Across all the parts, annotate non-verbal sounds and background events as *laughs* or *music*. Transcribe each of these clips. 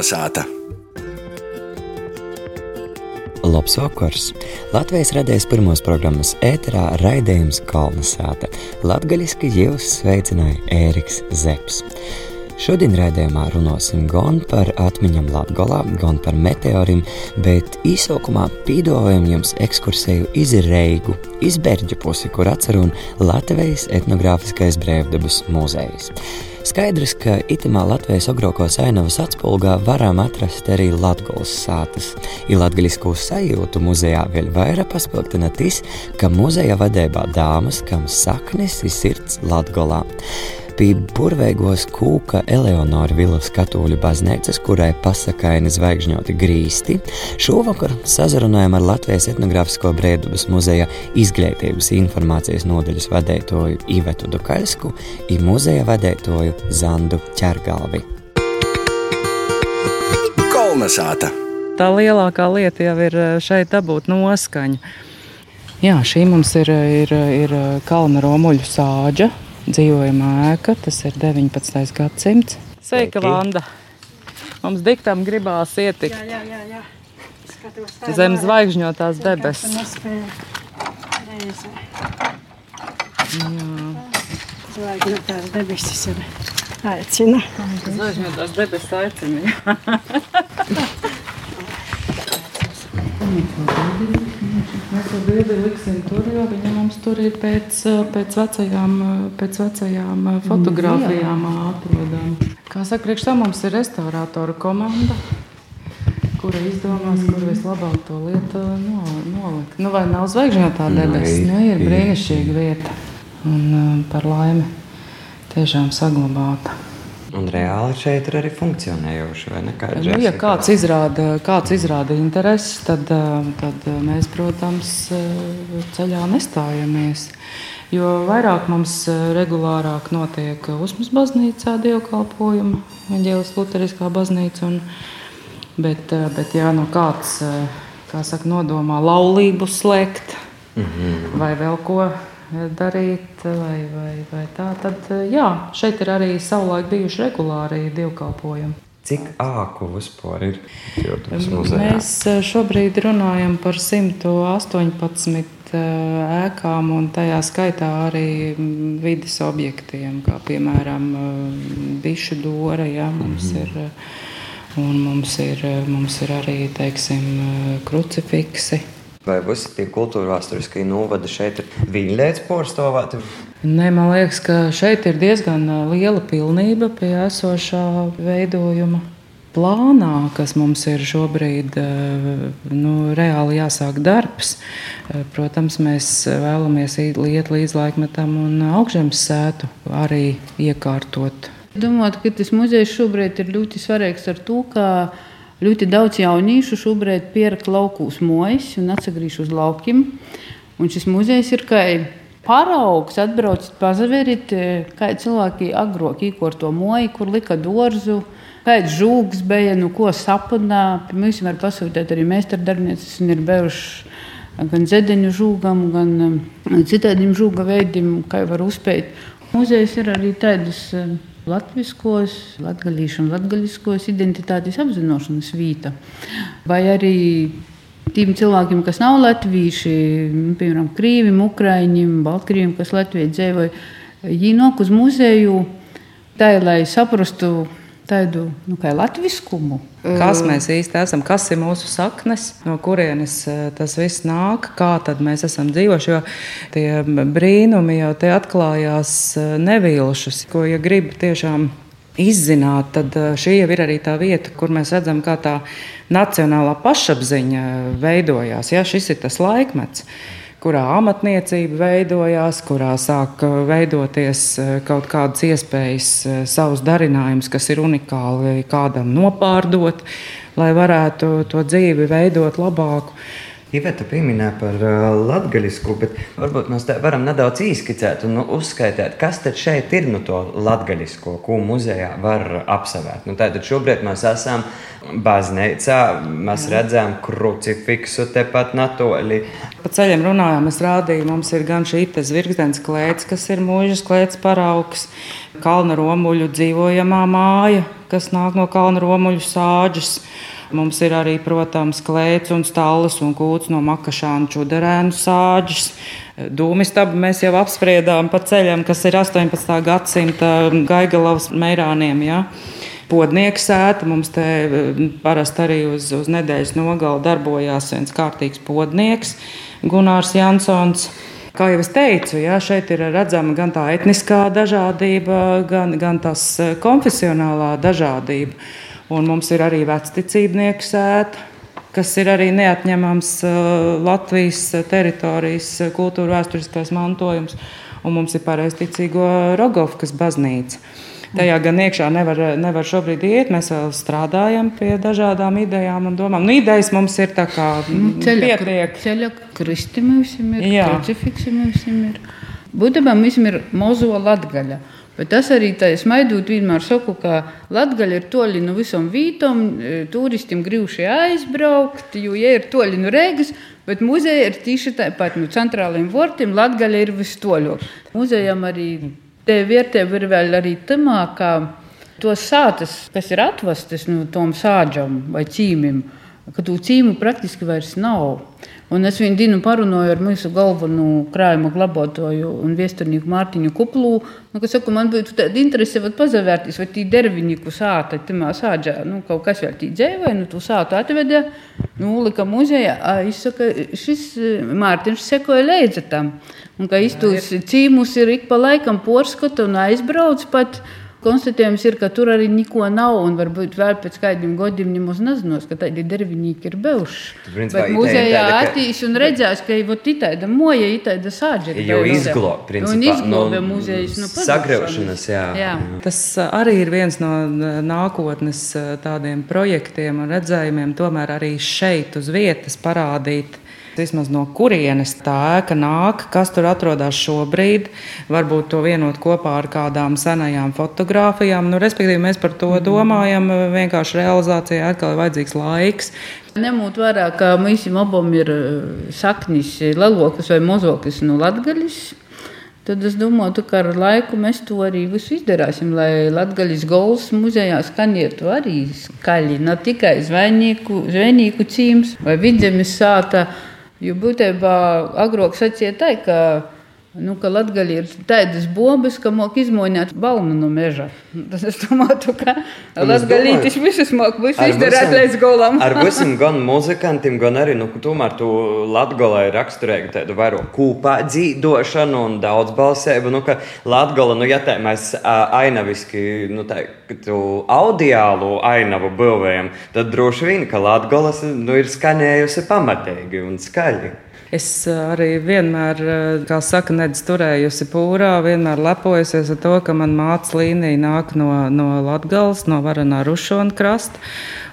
Kalnasāta! Labs vakars! Latvijas radījis pirmos programmas ēterā raidījums Kalnasāta. Latgaļiski jūs sveicināja Ēriks Zepsi. Šodien raidījumā runāsim gan par atmiņām Latvijā, gan par meteoriem, bet īsākumā pīdojam jums ekskursiju iz Reigu, iz Berģu pusi, kur atcerun Latvijas etnogrāfiskais brīvdabas muzejs. Skaidrs, ka itamā Latvijas agrākos ainavas atspulgā varam atrast arī latgulas sātas. Ir latgaļisku sajūtu muzejā vēl vairāk paspilgtina tas, ka muzeja vadībā dāmas, kam saknes ir sirds Latgolā pie burvīgos kūka Eleonora Vilas katoļu baznīcas, kurai pasakaini zvaigžņoti grīsti, šovakar sazrunājam ar Latvijas etnogrāfisko brēdubas muzeja izglītības informācijas nodaļas vadētoju Ivetu Dukaļsku un muzeja vadētoju Zandu Čergalvi. Kolnesāta! Tā lielākā lieta jau ir eh, šeit dabūt noskaņu. Jā, šī mums ir, ir, ir kalna romuļu sāģa, dzīvojamā ēka. Tas ir 19. gadsimts. Sveika, Vanda! Mums diktam gribās ietikt Jā, jā, jā. Tā zem zvaigžņotās debesis. Zvaigžņotās debesis ir aicina. Zvaigžņotās debesis aicina. *laughs* Mēs to bildi liksim tur, jo viņa mums tur ir pēc, pēc vecajām, pēc vecajām fotografijām atrodam. Kā saka, priekš tam mums ir restaurātora komanda, kura izdomās, kur vislabāk to lietu no- nolikt. Nu, vai nav zvaigžņotā debesis? Nu, ir brīnišķīga vieta un uh, par laimi tiešām saglabāta. Un reāli šeit ir arī funkcionējoši, Nu, ja kāds izrāda, kāds izrāda interesi, tad, eh, tad eh, mēs, protams, eh, ceļā nestājamies. Jo vairāk mums regulārāk notiek Usmas baznīcā dievkalpojumi, Eņģēlis Luteriskā baznīca. Un, bet, bet ja nu kāds, kā saka, nodomā laulību slēgt Mm -hmm. vai vēl ko darīt, vai, vai, vai tā, tad jā, šeit ir arī savulaik bijuši regulāri dievkalpojumi. Cik āku vispār ir? Mēs eh, šobrīd runājam par 118 eh, ēkām, un tajā skaitā arī mm, vidas objektiem, kā piemēram eh, Bišu dora. Ja, mums ir, eh, un mums ir, eh, mums ir arī teiksim, eh, krucifiksi. Vai visi tie kultūra vēsturiskie novadi šeit ir viļņēts porstāvēti? Nē, man liekas, ka šeit ir diezgan liela pilnība pie esošā veidojuma. Plānā, kas mums ir šobrīd, nu, reāli jāsāk darbs. Protams, mēs vēlamies iet līdz laikmetam un augšzemes sētu arī iekārtot. Domāju, ka tas muzejs šobrīd ir ļoti svarīgs ar to, ka ļoti daudz jauniešu šobrīd pierak laukūs mojas un atgriežas uz laukiem. Un šis muzejs ir kā paraugs, atbraucat, pazaveriet, kā cilvēki agrāk īkorto moju, kur lika dārzu. Kāds žūgs bija, nu ko sapnā. Mums var pasūtīt arī meistardarbnieces, un ir bijuši gan zedeņu žūgam, gan um, citādiem žūga veidiem, kā var uzspēt. Muzejs ir arī tādas um, latviskos, latgaļīšu un latgaļiskos identitātes apzināšanas vieta. Vai arī tiem cilvēkiem, kas nav latvieši, piemēram, krīviem, ukraiņiem, baltkrieviem, kas Latvijā dzīvoja, viņi nāk uz muzeju tā, lai saprastu tādu nu, kā latviskumu. Kas mēs īsti esam, kas ir mūsu saknes, no kurienes eh, tas viss nāk, kā mēs esam dzīvojuši. Jo tie brīnumi jau te atklājās eh, nevilšus, ko, ja gribi tiešām izzināt, tad eh, šī jau ir arī tā vieta, kur mēs redzam, kā tā nacionālā pašapziņa veidojās. Ja, šis ir tas laikmets kurā amatniecība veidojās, kurā sāk eh, veidoties eh, kaut kādas iespējas, eh, savus darinājumus, kas ir unikāli kādam nopārdot, lai varētu to dzīvi veidot labāku. Iveta pieminēja par uh, latgaļisku, bet varbūt mēs varam nedaudz īskicēt un nu, uzskaitīt, kas tad šeit ir no nu, to latgaļisko, ko muzejā var apsavērt. Nu, tātad šobrīd mēs esam baznīcā, mēs redzam krucifiksu tepat natoli. Pa ceļiem runājām, es rādīju, mums ir gan šī zvirgzdens klēts, kas ir mūžas klēts paraugs, kalna romuļu dzīvojamā māja, kas nāk no kalna romuļu sāģes. Mums ir arī, protams, klēts un stāvs un kūts no makašānu čudarēnu sāģes. Dūmistabu mēs jau apspriedām pa ceļam, kas ir 18. gadsimta gaigalavas meirāniem. Ja? Podnieks sēta mums te parasti arī uz, uz nedēļas nogali darbojās viens kārtīgs podnieks, Gunārs Jansons. Kā jau es teicu, jā, šeit ir redzama gan tā etniskā dažādība, gan, gan tas konfesionālā dažādība. Un mums ir arī vecticībnieku sēta, kas ir arī neatņemams uh, Latvijas teritorijas kultūra vēsturiskais mantojums. Un mums ir pareizticīgo Rogovkas baznīca. Tajā gan iekšā nevar, nevar šobrīd iet. Mēs vēl strādājam pie dažādām idejām un domām. Nu, idejas mums ir tā kā nu, pietiek. Ceļa kristi mums ir, krucifiksi mums ir. Būtībā mums ir mozo latgaļa. Bet tas arī tā smaidot, vienmēr saku, ka Latvija ir toļi no visam vītam, e, turistiem grūši aizbraukt, jo ja ir toļi no Rīgas. Bet muzeja ir tieši tāpat no centrālajiem vortiem. Latvija ir vistoļāk. Muzejam arī te vērtība ir vēl arī tamā, ka tos sātas, kas ir atvestas no tom sāģam vai cīmim, ka to cīmu praktiski vairs nav. Un es viņu dienu parunāju ar mūsu galveno krājuma glabātoju un viesturnieku Mārtiņu Kuplu. Nu, saku, man būtu tāda interese pazavērties, vai tī derviņiku sāta, timā sāģā, nu, kaut kas vēl tī dzēvē, nu, tu sātu atvedē, nu, lika muzejā. Izsaka, šis Mārtiņš sekoja līdzi tam. Un, ka iztūs cīmus ir ik pa laikam porskata un aizbrauc pat. Konstatējums ir, ka tur arī neko nav, un varbūt vēl pēc kādiem gadiem nemaz nezinos, ka tādi darbinieki ir bijuši. Bet muzejā attīs un redzēs, ka jau tāda moja, tāda sāģa ir. Jau izglāba, un izglāba muzejas no sagraušanas, jā. jā. Tas arī ir viens no nākotnes tādiem projektiem un redzējumiem, tomēr arī šeit uz vietas parādīt vismaz no kurienes tā ēka nāk, kas tur atrodas šobrīd. Varbūt to vienot kopā ar kādām senajām fotografijām. Nu, respektīvi, mēs par to mhm. domājam. Vienkārši realizācijai atkal ir vajadzīgs laiks. Ņemot vērā, ka mums abam ir eh, saknis, lelokas vai mozokas no latgaļas. Tad es domāju, ka ar laiku mēs to arī visu izdarīsim, lai Latvijas Golas muzejā skanietu arī skaļi. Ne tikai zvejnieku cīms vai vidzemes sāta Jo būtībā agrāk sacīja tā, ka, nu, ka Latvija ir tādas bombas, ka māk izmoņot balnu no meža. Tas es domāju, ka Latvijas visus māk visu izdarīt līdz golam. ar *laughs* visiem gan muzikantiem, gan arī, nu, tomēr tu Latgalā ir raksturēga tādu vairāk kūpā dzīdošanu un daudz balsēbu, nu, ka Latgala, nu, ja tā mēs ainaviski, nu, tā, tu audiālu ainavu būvējam, tad droši vien, ka Latgalas, nu, ir skanējusi pamatīgi un skaļi. Es arī vienmēr, kā saka, nedz turējusi pūrā, vienmēr lepojusies ar to, ka man māca līnija nāk no, no Latgales, no Varanā Rušona krasta.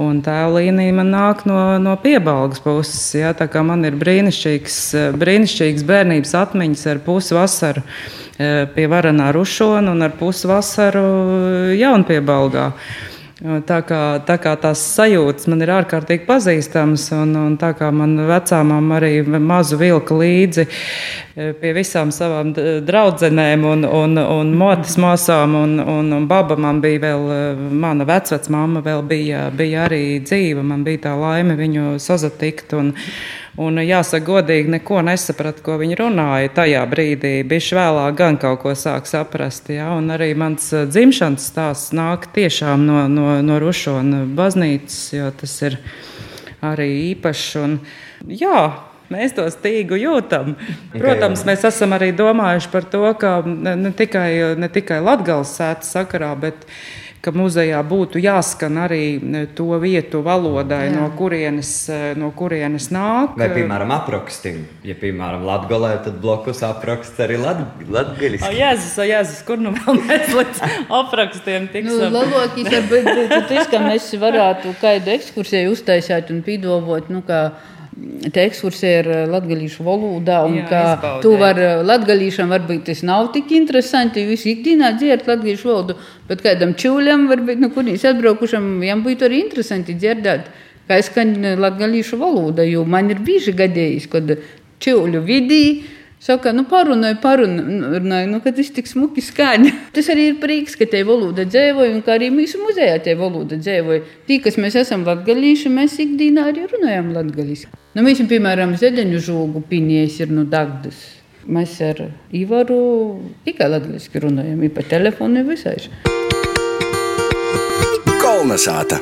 Un tā līnija man nāk no, no piebalgas puses. Ja, tā kā man ir brīnišķīgs, brīnišķīgs bērnības atmiņas ar pusvasaru pie Varanā Rušona un ar pusvasaru Jaunpiebalgā. Tā kā, tā kā tās sajūtas man ir ārkārtīgi pazīstamas, un, un tā kā man vecāmām arī mazu vilka līdzi e, pie visām savām draudzenēm un, un, un motes māsām, un, un, un baba man bija vēl, e, mana vecvecmāma vēl bija, bija arī dzīva, man bija tā laime viņu sazatikt. Un, Un, jāsaka, godīgi, neko nesapratu, ko viņi runāja tajā brīdī. Bišķi vēlāk gan kaut ko sāk saprast. Ja? Un arī mans uh, dzimšanas stāsts nāk tiešām no, no, no Rušona baznīcas, jo tas ir arī īpašs. Un, jā, mēs to stīgu jūtam. Protams, mēs esam arī domājuši par to, ka ne tikai, ne tikai Latvijas sēta sakarā, bet ka muzejā būtu jāskan arī e, to vietu valodai, Jā. no kurienes, e, no kurienes nāk. Vai, piemēram, aprakstiem. Ja, piemēram, latgolē, tad blokus apraksts arī latgaļiski. O, Jēzus, o, Jēzus, kur nu vēl mēs līdz aprakstiem tiksim? Nu, varbūt būtu tas, ka mēs varētu kādu ekskursiju uztaisīt un pīdovot, nu, kā te ekskursija ir latviešu valodā, tu vari latviešiem varbūt tas nav tik interesanti, visi ikdienā dzird latviešu valodu, bet kādam čūļam, varbūt no kurienes atbraukušam, viņam būtu arī interesanti dzirdēt, kā skan latviešu valoda, jo man ir bieži gadījis, kad čūļu vidī. Saka, nu, parunāju, parunāju, nu, ka tas tik smuki skaņa. *laughs* Tas arī ir prieks, ka te valoda dzīvoja, un kā arī mūsu muzejā te valoda dzīvoja. Tī, kas mēs esam latgalīši, mēs ikdienā arī runājam latgalīši. Nu, mēs, piemēram, zedeņu žogu pinies ir no Dagdas. Mēs ar Ivaru tikai latgalīski runājam, ir pa telefonu visai. Kolnesāta!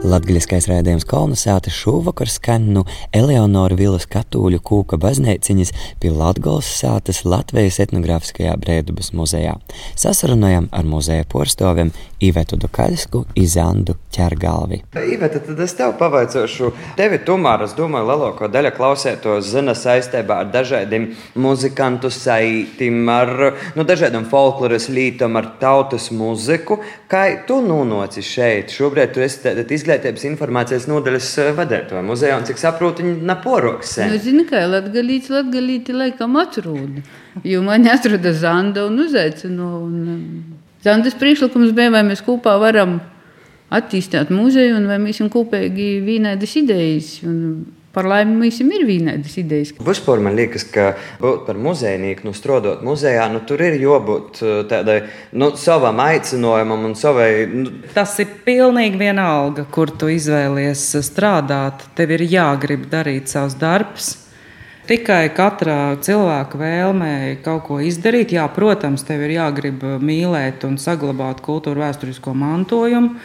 Latgaļiskais rādījums kolonizēta šovakar skan no Eleonora Vilas katoļu kūka baznīciņas pie Latgales sātas Latvijas etnogrāfiskajā brēdubas muzejā. Sasarunājam ar muzeja porstoviem Ivetu Dukaļsku, Izandu Ķergalvi. Iveta, tad es tev pavaicošu, tevi tomēr, es domāju, lielāko daļu klausētos zina saistībā ar dažādiem muzikantu saitim, ar nu, dažādiem folkloras lītam, ar tautas muziku. Kā tu nonāci šeit? Šobrīd tu esi tātad izglītības informācijas nodaļas eh, vadītāja muzejā, un cik saprotu, viņi neporoks sen. Nu, zini, kā latgalīts, latgalīti laikam atrūda. Jo mani atrada Zanda un uzaicina. Un, um, Zandas priekšlikums bija, vai mēs kopā varam attīstīt muzeju un vai mēs esam kopīgi vienādas idejas. Un Par laimi mums ir vienādas idejas. Vispār man liekas, ka būt par muzejnieku, nu, strādājot muzejā, nu, tur ir jābūt eh, tādai nu, savam aicinājumam un savai. Nu, Tas ir pilnīgi vienalga, kur tu izvēlies strādāt. Tev ir jāgrib darīt savus darbus. Tikai katrā cilvēka vēlmē kaut ko izdarīt. Jā, protams, tev ir jāgrib mīlēt un saglabāt kultūru vēsturisko mantojumu.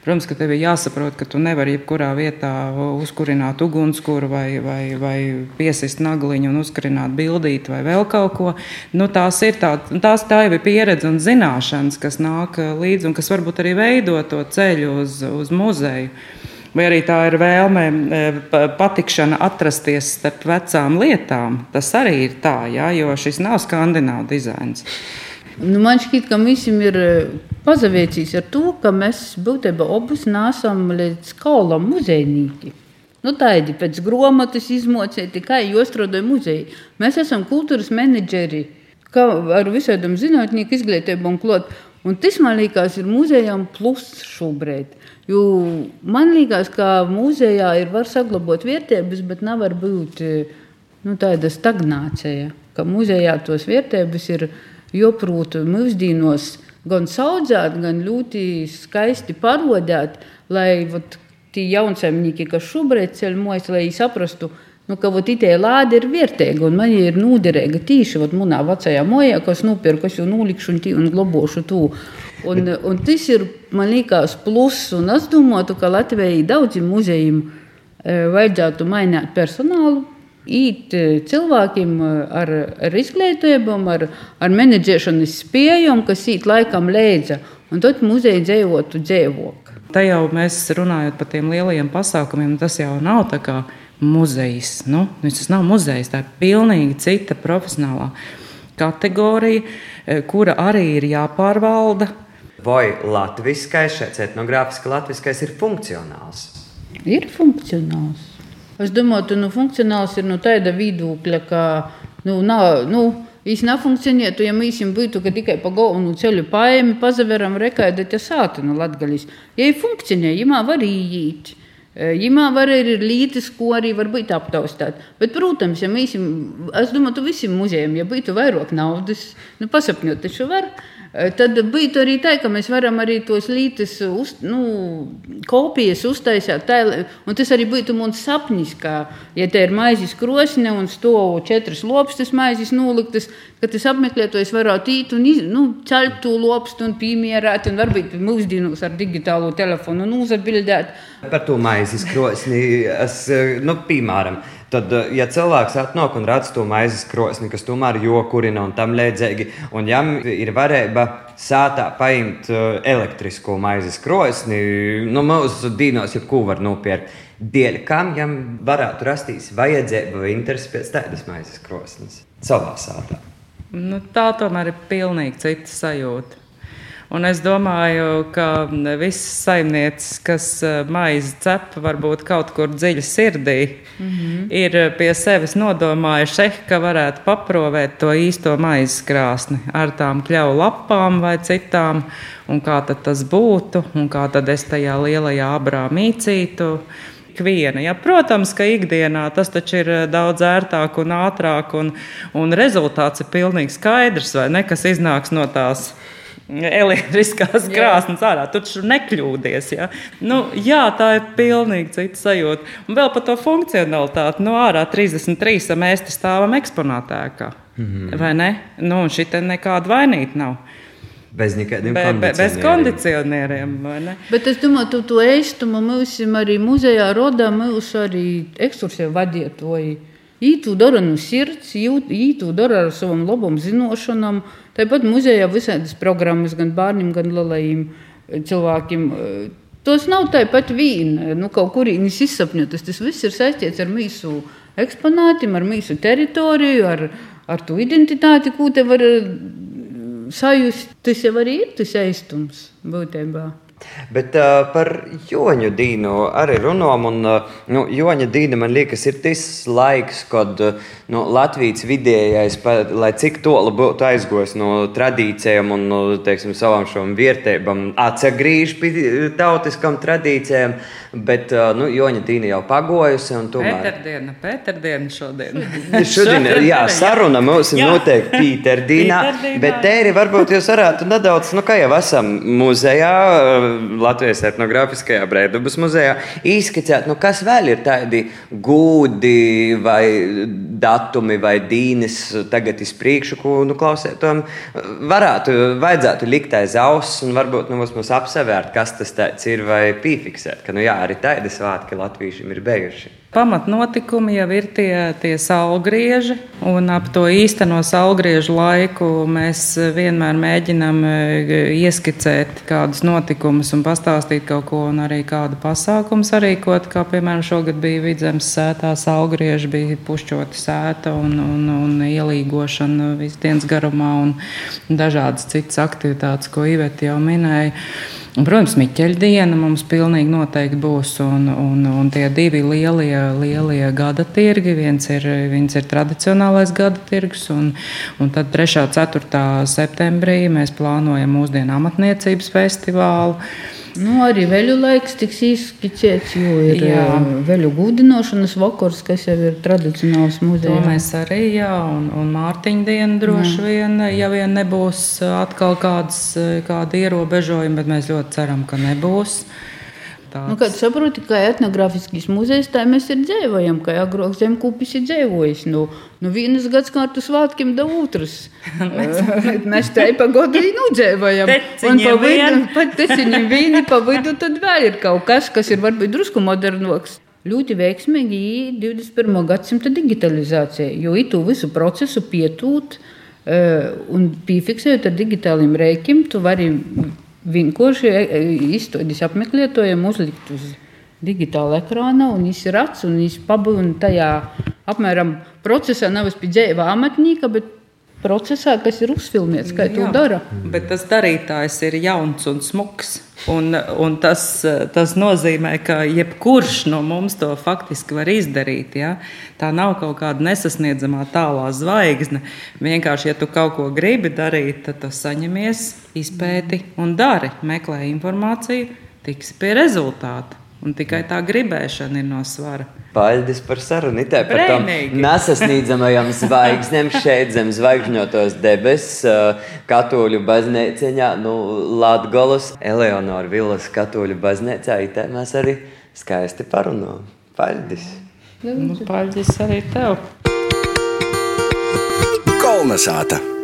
Protams, ka tev ir jāsaprot, ka tu nevari jebkurā vietā uzkurināt ugunskura vai, vai, vai piesist nagliņu un uzkurināt bildīt vai vēl kaut ko. Nu, tās ir tā, tās tā jau ir pieredze un zināšanas, kas nāk līdzi un kas varbūt arī veido to ceļu uz, uz muzeju. Vai arī tā ir vēlme, patikšana atrasties starp vecām lietām. Tas arī ir tā, jā, jo šis nav skandināvu dizains. Nu, man šķiet, ka visam ir pazaviecīs ar to, ka mēs būtībā abus nesam līdz kaulam muzejnieki. Nu, tādi pēc grāmatas izmocīti, kā jau strādāja muzeja. Mēs esam kultūras menedžeri, kā ar visādiem zinātnieku izglītību un klāt. Un tas man liekas, ir muzejām plus šobrīd. Jo man liekas, ka muzejā ir var saglabāt vērtības, bet nevar būt nu, tāda stagnācija. Ka muzejā tos vērtības ir joprot mūsdienos gan saudzēt, gan ļoti skaisti parodēt, lai vat, tie jaunsaimnieki, kas šobrīd ceļ mojas, lai viņi saprastu, nu, ka itē lāde ir vērtīga un man ir noderīga tīši vat, manā vecajā mojā, kas nopirku, kas jau nolikšu un, tī, un globošu to. Un, un tas ir, man liekas, pluss, un es domāju, ka Latvijai daudziem muzejiem vajadzētu mainīt personālu, īt cilvēkiem ar, ar izglītībām, ar, ar menedžēšanas spējām, kas īt laikam līdzi, un tad muzeja dzīvotu dzīvok. Te jau mēs runājam par tiem lielajiem pasākumiem, tas jau nav tā kā muzejs. Nu, tas nav muzejs, tā ir pilnīgi cita profesionālā kategorija, kura arī ir jāpārvalda. Vai latviskais, šeit etnogrāfiski latviskais ir funkcionāls? Ir funkcionāls. Es domāju, ka nu, funkcionāls ir no tāda viedokļa, ka nu, nav. Nu, Viņš nefunkcionētu, ja mēs būtu tikai pa galvenu ceļu paēmi, pazaveram rekaidēt sātu no Latgaļas. Ja ir funkcionē, ja var iet. Jimā var arī ir lītis, ko arī var būt aptaustāt. Bet, protams, ja mēs, es domāju, ka visiem muzejiem, ja būtu vairāk naudas, nu, pasapņot taču var. Tad būtu arī tā, ka mēs varam arī tos lītas, uz, nu, kopijas uztaisīt. Tā, tas arī būtu mans sapnis, ka, ja te ir maizes krosne un stāv četras lopstas maizes noliktas, ka tas apmeklētājs varētu īt un nu, ceļt to lopstu un piemērāt, un varbūt mūsdienos ar digitālo telefonu un uzatbildēt. Par to maizes krosni, es, nu, piemēram, Tad, ja cilvēks atnāk un redz to maizes krosni, kas tomēr jokurina un tam līdzīgi, un jām ir varība sātā paimt elektrisko maizes krosni, nu, mūsu dīnos jebko var nopirkt. Dēļ kam jam varētu rasties vajadzība vai interesi pēc tādas maizes krosnes savā sātā? Nu, tā tomēr ir pilnīgi cita sajūta. Un es domāju, ka visas saimnieces, kas eh, maizi cep, varbūt kaut kur dziļi sirdī, mm -hmm. ir pie sevis nodomājuši, eh, ka varētu paprovēt to īsto maizes krāsni ar tām kļauju lapām vai citām, un kā tas būtu, un kā tad es tajā lielajā abrā mīcītu ikviena. Ja, protams, ka ikdienā tas taču ir eh, daudz ērtāk un ātrāk, un, un rezultāts ir pilnīgi skaidrs, vai ne, kas iznāks no tās elektriskās krāsnes ārā. Tu taču nekļūdies. Ja? Nu, jā, tā ir pilnīgi cita sajūta. Un vēl par to funkcionalitāti. Nu, ārā 33 mēs te stāvam eksponātēkā. Mm -hmm. Vai ne? Nu, un šī nekāda vainīga nav. Bez nekādiem be, be, bez kondicionieriem. Bet es domāju, tu to eistumu mums arī muzejā rodā, mums arī ekskursiju vadietoji. Ītu dara no sirds, ītu dara ar savam labam zinošanam. Tāpat muzejā visādas programmas gan bērniem, gan lielajiem cilvēkiem. Tos nav tāpat vīna, nu, kaut kurienes izsapņotas. Tas viss ir saistīts ar mūsu eksponātiem, ar mūsu teritoriju, ar, ar to identitāti, ko te var sajust. Tas jau arī ir tas aiztums būtībā. Bet uh, par joņu dīnu arī runājam. Uh, nu, joņa dīna man liekas, ir tas laiks, kad uh, nu, Latvijas vidējais, pa, lai cik tālu būtu aizgojis no tradīcijām un no teiksim, savām šīm vērtībām, atsagriež pie tautiskām tradīcijām. Bet uh, nu, Joņa Tīna jau pagojusi. Tomēr... Pēterdiena, Pēterdiena šodien. *laughs* šodien jā, saruna mums ir noteikti Pīterdīnā. Bet tēri varbūt jūs varētu nedaudz, nu kā jau esam muzejā, Latvijas etnogrāfiskajā Breidubas muzejā, izskicēt, nu kas vēl ir tādi gūdi vai datumi vai dīnes tagad iz priekšu, ko, nu klausētam, varētu, vajadzētu likt aiz auss un varbūt nu, mums apsevērt, kas tas ir vai piefiksēt, ka nu jā, arī tādi svētki latviešiem ir bijuši. Pamatnotikumi jau ir tie, tie saulgrieži, un ap to īsteno saulgriežu laiku mēs vienmēr mēģinām e, ieskicēt kādus notikumus un pastāstīt kaut ko, un arī kādu pasākumu sarīkot. Kā piemēram, šogad bija vidzemes sētā saulgrieži, bija pušķota sēta un, un, un ielīgošana visu dienas garumā un dažādas citas aktivitātes, ko Iveta jau minēja. Un, protams, Miķeļdiena mums pilnīgi noteikti būs. Un, un, un tie divi lielie, lielie gada tirgi. Viens ir, viens ir tradicionālais gada tirgus, un, un tad 3. un 4. septembrī mēs plānojam mūsdienu amatniecības festivālu. Nu, arī veļu laiks tiks izskicēts, jo ir jā. veļu gudinošanas vakars, kas jau ir tradicionāls muzejā. To mēs arī, jā, un, un Mārtiņa diena droši jā. vien, ja vien nebūs atkal kādas, kādi ierobežojumi, bet mēs ļoti ceram, ka nebūs. Tāds. Nu, kad saproti, ka etnogrāfiskais muzejs tā mēs ir dzīvojam, ka agrāk zemkūpis ir dzīvojis. Nu, nu vienas gadsimta svētkiem, da otras. *laughs* mēs *laughs* te pa godu nudzīvojam. Un pa vidu, *laughs* pat teciņi vīni, pa vidu tad vēl ir kaut kas, kas ir varbūt drusku modernoks. Ļoti veiksmīgi ir 21. gadsimta digitalizācija, jo itu visu procesu pietūt uh, un piefiksējot ar digitāliem rēkiem, tu vari vienkārši e, e, izstādes apmeklētājiem uzlikt uz digitāla ekrāna, un viņš ir acis, un viņš pabūna tajā apmēram procesā, nevis pie dzīva amatnieka, bet procesā, kas ir uzfilmēts, kā to dara. Bet tas darītājs ir jauns un smuks. Un, un tas, tas nozīmē, ka jebkurš no mums to faktiski var izdarīt. Ja? Tā nav kaut kāda nesasniedzamā tālā zvaigzne. Vienkārši, ja tu kaut ko gribi darīt, tad tu saņemies, izpēti un dari. Meklē informāciju, tiksi pie rezultātu. Un tikai tā gribēšana ir no svara. Paldies par sarunu. Tā par tām nesasniedzamajām *laughs* zvaigznēm šeit zem zvaigžņotos debesis, katoļu baznīciņā, nu, Latgolas, Eleonora Vilas katoļu baznīcā. Tā mēs arī skaisti parunājam. Paldies! Nu, paldies arī tev! Kolnesāta!